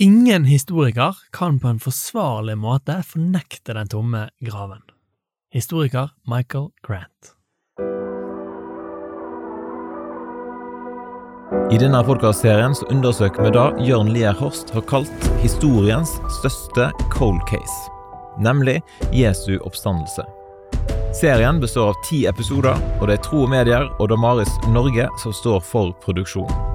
Ingen historiker kan på en forsvarlig måte fornekte den tomme graven. Historiker Michael Grant. I denne podkastserien undersøker vi da Jørn Lier Horst har kalt historiens største cold case, nemlig Jesu oppstandelse. Serien består av ti episoder, og det er Tro og Medier og Damaris Norge som står for produksjonen.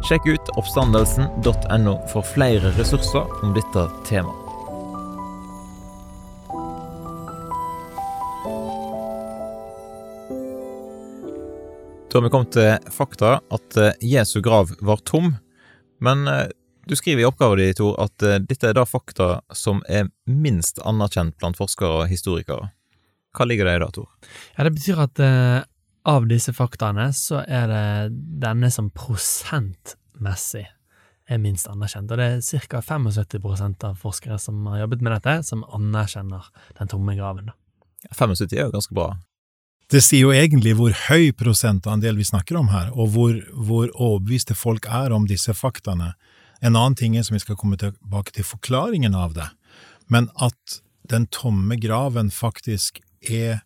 Sjekk ut oppstandelsen.no for flere ressurser om dette temaet. Da har vi kommet til fakta at eh, Jesu grav var tom, men eh, du skriver i oppgaven din, Tor, at eh, dette er da fakta som er minst anerkjent blant forskere og historikere. Hva ligger det i da, Tor? Ja, Det betyr at av disse faktaene så er det denne som prosentmessig er minst anerkjent, og det er ca. 75% av forskere som har jobbet med dette, som anerkjenner den tomme graven. da. 75 er jo ganske bra. Det sier jo egentlig hvor høy prosentandel vi snakker om her, og hvor, hvor overbeviste folk er om disse faktaene. En annen ting er som vi skal komme tilbake til forklaringen av det, men at den tomme graven faktisk er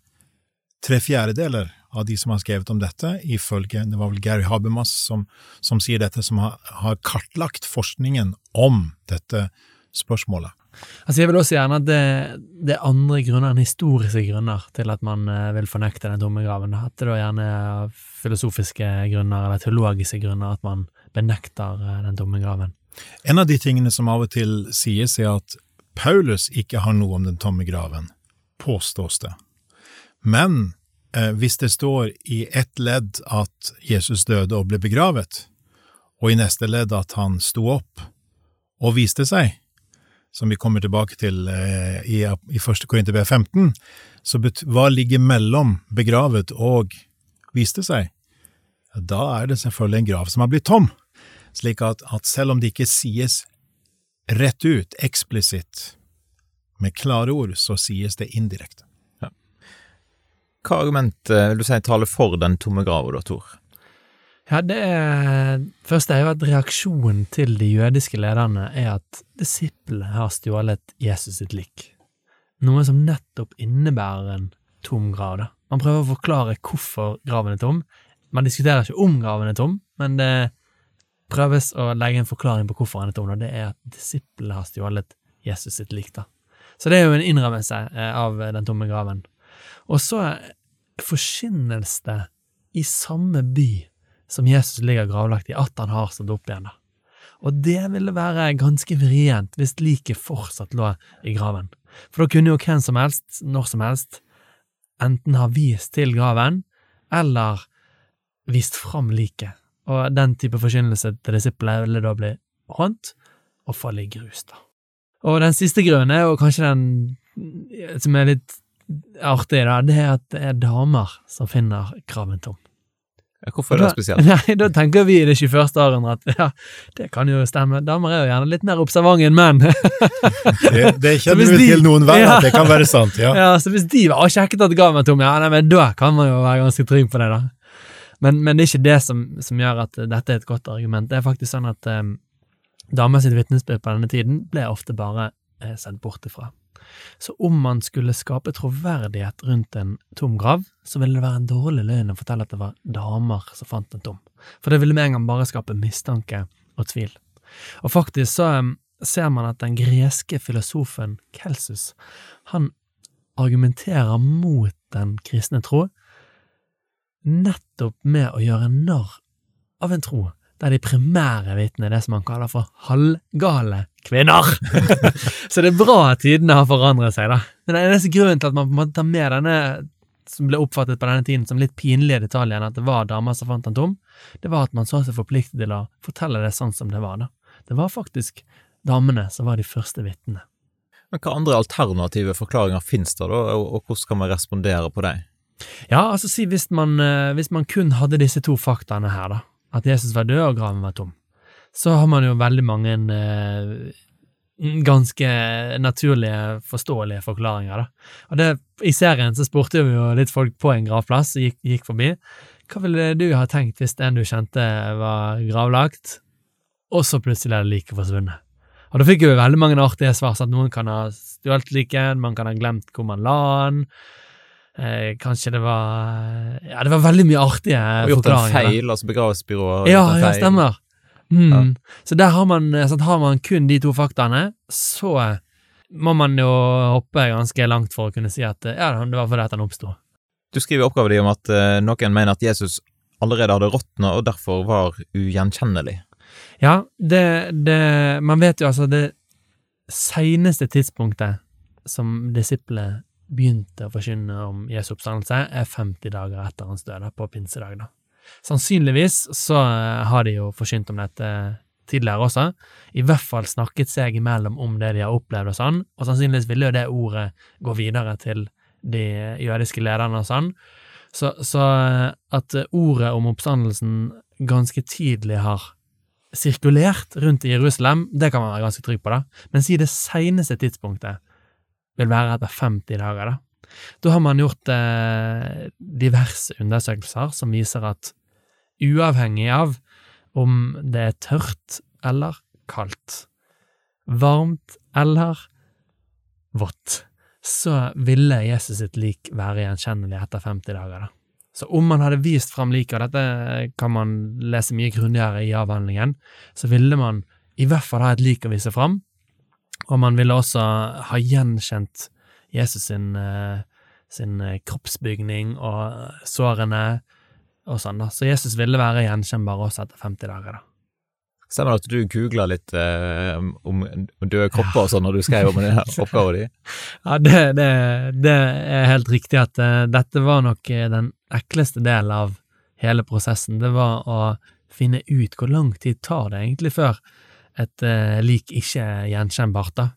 tre fjerdedeler av de som har skrevet om dette, ifølge det var vel Gary Habermas som, som sier dette, som har, har kartlagt forskningen om dette spørsmålet. Altså Jeg vil også gjerne at det, det er andre grunner enn historiske grunner til at man eh, vil fornekte den tomme graven. At det da gjerne er filosofiske grunner eller teologiske grunner at man benekter eh, den tomme graven. En av de tingene som av og til sies, er at Paulus ikke har noe om den tomme graven, påstås det. Men hvis det står i ett ledd at Jesus døde og ble begravet, og i neste ledd at han sto opp og viste seg, som vi kommer tilbake til eh, i, i 1. Korinterbrev 15, så hva ligger mellom begravet og viste seg? Da er det selvfølgelig en grav som har blitt tom, slik at, at selv om det ikke sies rett ut, eksplisitt, med klare ord, så sies det indirekte. Hva argument eh, vil du si taler for den tomme grava, da, Tor? Ja, det er, Først er jo at reaksjonen til de jødiske lederne er at disiplene har stjålet Jesus sitt lik. Noe som nettopp innebærer en tom grav. da. Man prøver å forklare hvorfor graven er tom. Man diskuterer ikke om graven er tom, men det prøves å legge en forklaring på hvorfor den er tom, og det er at disiplene har stjålet Jesus sitt lik. da. Så det er jo en innrømmelse eh, av den tomme graven. Og så forkynnes det i samme by som Jesus ligger gravlagt i, at han har stått opp igjen. Og det ville være ganske vrient hvis liket fortsatt lå i graven. For da kunne jo hvem som helst, når som helst, enten ha vist til graven, eller vist fram liket. Og den type forkynnelse til disiplene ville da bli håndt og falle i grus, da. Og den siste grunnen er jo kanskje den som er litt artig, da, det er at det er damer som finner kraven tom. Ja, hvorfor er det spesielt? Nei, Da tenker vi i det 21. århundre at ja, det kan jo stemme, damer er jo gjerne litt mer observante enn menn. det, det kjenner vi de- til noen venner, Ja. at det kan være sant, ja. Ja, så hvis de var sjekket at graven var tom, ja, nei, men da kan man jo være ganske trygg på det, da. Men, men det er ikke det som, som gjør at dette er et godt argument. Det er faktisk sånn at um, damer sitt vitnesbyrd på denne tiden ble ofte bare eh, sett bort ifra. Så om man skulle skape troverdighet rundt en tom grav, så ville det være en dårlig løgn å fortelle at det var damer som fant den tom. For det ville med en gang bare skape mistanke og tvil. Og faktisk så um, ser man at den greske filosofen Kelsus, han argumenterer mot den kristne tro, nettopp med å gjøre narr av en tro der de primære vitnene er det som han kaller for halvgale kvinner. Så det er bra at tidene har forandret seg, da. Men det er eneste grunnen til at man på en måte tar med denne som ble oppfattet på denne tiden som litt pinlige detaljen, at det var damer som fant den tom, det var at man så seg forpliktet til å fortelle det sånn som det var, da. Det var faktisk damene som var de første vitnene. Men hva andre alternative forklaringer finnes det, da, og, og hvordan kan man respondere på dem? Ja, altså si hvis man, eh, hvis man kun hadde disse to faktaene her, da, at Jesus var død og graven var tom, så har man jo veldig mange eh, ganske naturlige, forståelige forklaringer, da. Og det, i serien så spurte vi jo litt folk på en gravplass gikk, gikk forbi. Hva ville du ha tenkt hvis en du kjente var gravlagt, og så plutselig er det liket forsvunnet? Og da fikk vi veldig mange artige svar. Sånn at noen kan ha stjålet liket, man kan ha glemt hvor man la den. Eh, kanskje det var Ja, det var veldig mye artige forklaringer. Og gjort en feil, altså begravelsesbyrået Ja, ja, stemmer. Mm. Ja. Så der har man, sånn, har man kun de to faktaene, så må man jo hoppe ganske langt for å kunne si at ja, det var fordi han oppsto. Du skriver i oppgaven din om at uh, noen mener at Jesus allerede hadde råtna og derfor var ugjenkjennelig. Ja, det, det Man vet jo altså det seneste tidspunktet som disiplet begynte å forkynne om Jesu oppstandelse, er 50 dager etter hans død, da, på pinsedag. da. Sannsynligvis så eh, har de jo forsynt om dette tidligere også, i hvert fall snakket seg imellom om det de har opplevd og sånn, og sannsynligvis ville jo det ordet gå videre til de jødiske lederne og sånn. Så, så eh, at ordet om oppstandelsen ganske tidlig har sirkulert rundt i Jerusalem, det kan man være ganske trygg på, da. Men si det seneste tidspunktet vil være etter 50 dager, da. Da har man gjort eh, diverse undersøkelser som viser at uavhengig av om det er tørt eller kaldt, varmt eller vått, så ville Jesus sitt lik være gjenkjennelig etter 50 dager, da. Så om man hadde vist fram liket, og dette kan man lese mye grundigere i avhandlingen, så ville man i hvert fall ha et lik å vise fram, og man ville også ha gjenkjent Jesus sin, eh, sin eh, kroppsbygning og sårene og sånn, da. Så Jesus ville være gjenkjennbar også etter 50 dager, da. Stemmer det at du googla litt eh, om døde kropper og sånn når du skrev om denne oppgaven din? Ja, det, det, det er helt riktig at uh, dette var nok eh, den ekleste delen av hele prosessen. Det var å finne ut hvor lang tid tar det egentlig før et uh, lik ikke er gjenkjennbart, da.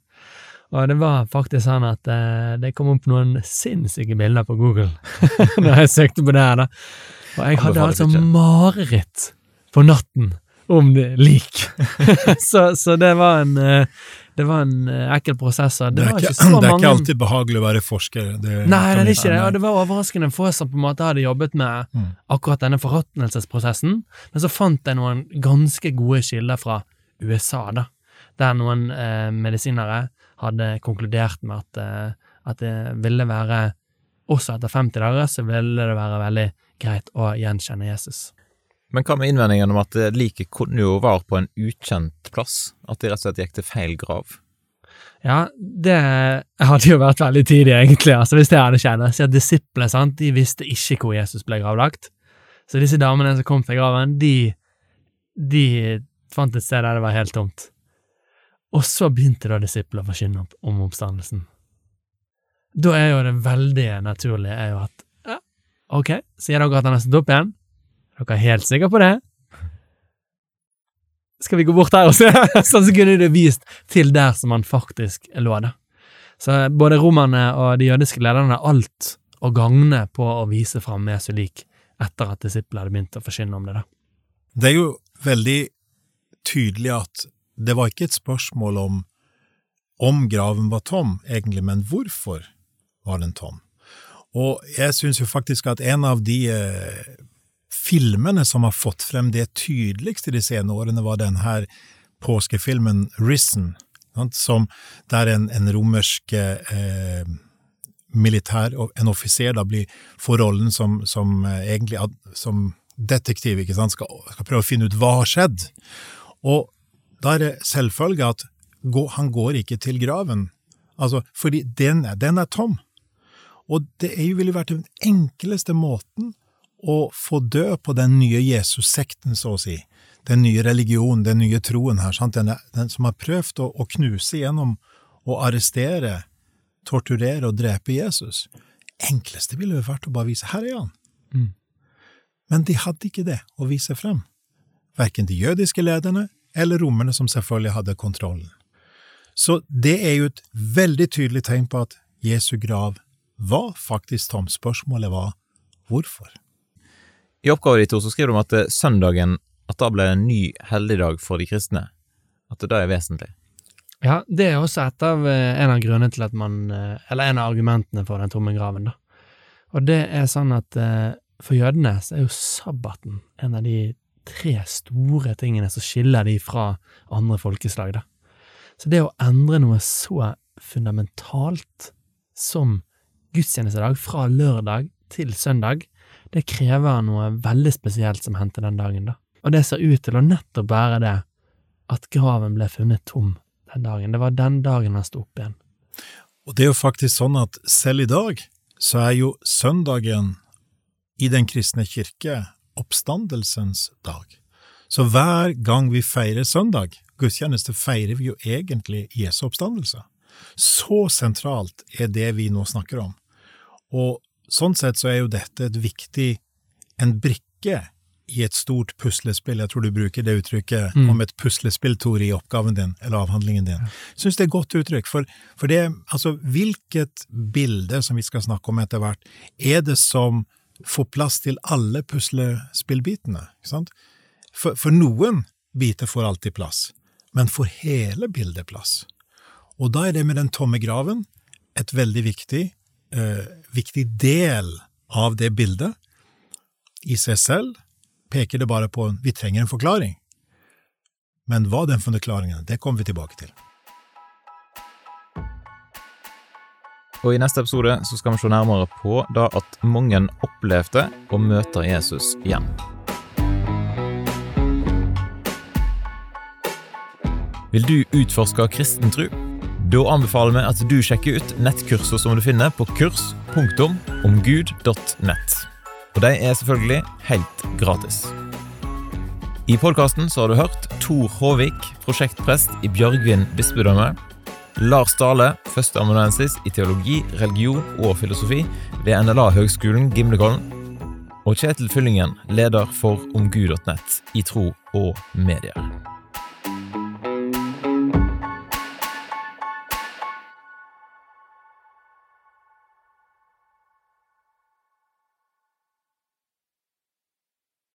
Og det var faktisk sånn at eh, det kom opp noen sinnssyke bilder på Google når jeg søkte på det her, da. Og jeg hadde altså mareritt på natten om det lik. så, så det var en eh, det var en eh, ekkel prosess. Det Det er, var ikke, det er mange ikke alltid behagelig å være forsker. Det, Nei, det er ikke det, og det var overraskende få som på en måte hadde jobbet med Mm. akkurat denne forråtnelsesprosessen, men så fant jeg noen ganske gode kilder fra USA, da, der noen eh, medisinere hadde konkludert med at, eh, at det ville være, også etter 50 dager, så ville det være veldig greit å gjenkjenne Jesus. Men hva med innvendingen om at liket kunne jo være på en ukjent plass? At de rett og slett gikk til feil grav? Ja, det hadde jo vært veldig tidlig, egentlig, altså hvis det hadde skjedd. Så at disiplene, sant, de visste ikke hvor Jesus ble gravlagt. Så disse damene som kom til graven, de, de fant et sted der det var helt tomt. Og så begynte da disiplene å forkynne om oppstandelsen. Da er jo det veldig naturlige er jo at ja, ok, sier dere at han har stått opp igjen? Er dere helt sikre på det? Skal vi gå bort her og se? sånn så kunne det vist til der som han faktisk lå, da. Så både romerne og de jødiske lederne har alt å gagne på å vise fram Jesu lik etter at disiplene hadde begynt å forkynne om det, da. Det er jo veldig tydelig at det var ikke et spørsmål om om graven var tom, egentlig, men hvorfor var den tom? Og jeg syns jo faktisk at en av de eh, filmene som har fått frem det tydeligste de senere årene, var den her påskefilmen Risen, som der en, en romersk eh, militær, en offiser, da blir får rollen som, som eh, egentlig som detektiv, ikke sant, skal, skal prøve å finne ut hva har skjedd. Og da er det selvfølge at han går ikke til graven, altså, fordi den, er- den er tom. Og det ville vært den enkleste måten å få dø på den nye Jesus-sekten, så å si. Den nye religionen, den nye troen her, sant? Den, den som har prøvd å, å knuse gjennom å arrestere, torturere og drepe Jesus. Enkleste ville jo vært å bare vise her er han. Mm. Men de hadde ikke det å vise frem. Verken de jødiske lederne eller romerne som selvfølgelig hadde kontrollen. Så det er jo et veldig tydelig tegn på at Jesu grav var faktisk tom. Spørsmålet var hvorfor. I oppgaven ditt så skriver du om at eh, søndagen at da ble en ny helligdag for de kristne. At det da er vesentlig. Ja, det er også et av, eh, en av grunnene til at man eh, Eller en av argumentene for den tomme graven, da. Og det er sånn at for jødene så er jo sabbaten en av de tre store tingene som skiller de fra andre folkeslag, da. Så det å endre noe så fundamentalt som gudstjenestedag fra lørdag til søndag, det krever noe veldig spesielt som hendte den dagen, da. Og det ser ut til å nettopp være det, at graven ble funnet tom den dagen. Det var den dagen han sto opp igjen. Og det er jo faktisk sånn at selv i dag så er jo søndagen i Den kristne kirke oppstandelsens dag. Så hver gang vi feirer søndag, gudstjeneste, feirer vi jo egentlig Jesu oppstandelse. Så sentralt er det vi nå snakker om. Og sånn sett så er jo dette et viktig, en brikke i et stort puslespill. Jeg tror du bruker det uttrykket mm. om et puslespill, Tor, i oppgaven din, eller avhandlingen din. Jeg syns det er et godt uttrykk, for, for det, altså, hvilket bilde som vi skal snakke om etter hvert, er det som får plass til alle puslespillbitene? For, for noen biter får alltid plass, men får hele bildet plass? Og da er det med den tomme graven et veldig viktig, eh, viktig del av det bildet. I seg selv peker det bare på vi trenger en forklaring. Men hva den forklaringen det kommer vi tilbake til. Og I neste episode så skal vi se nærmere på da at mange opplevde å møte Jesus igjen. Vil du utforske kristen tro? Da anbefaler vi at du sjekker ut nettkurser som du finner på kurs.omgud.nett. Og de er selvfølgelig helt gratis. I podkasten har du hørt Tor Håvik, prosjektprest i Bjørgvin bispedømme. Lars Dale, førsteamanuensis i teologi, religion og filosofi ved NLA-høgskolen Gimlekollen. Og Kjetil Fyllingen, leder for omgud.nett i tro og medier.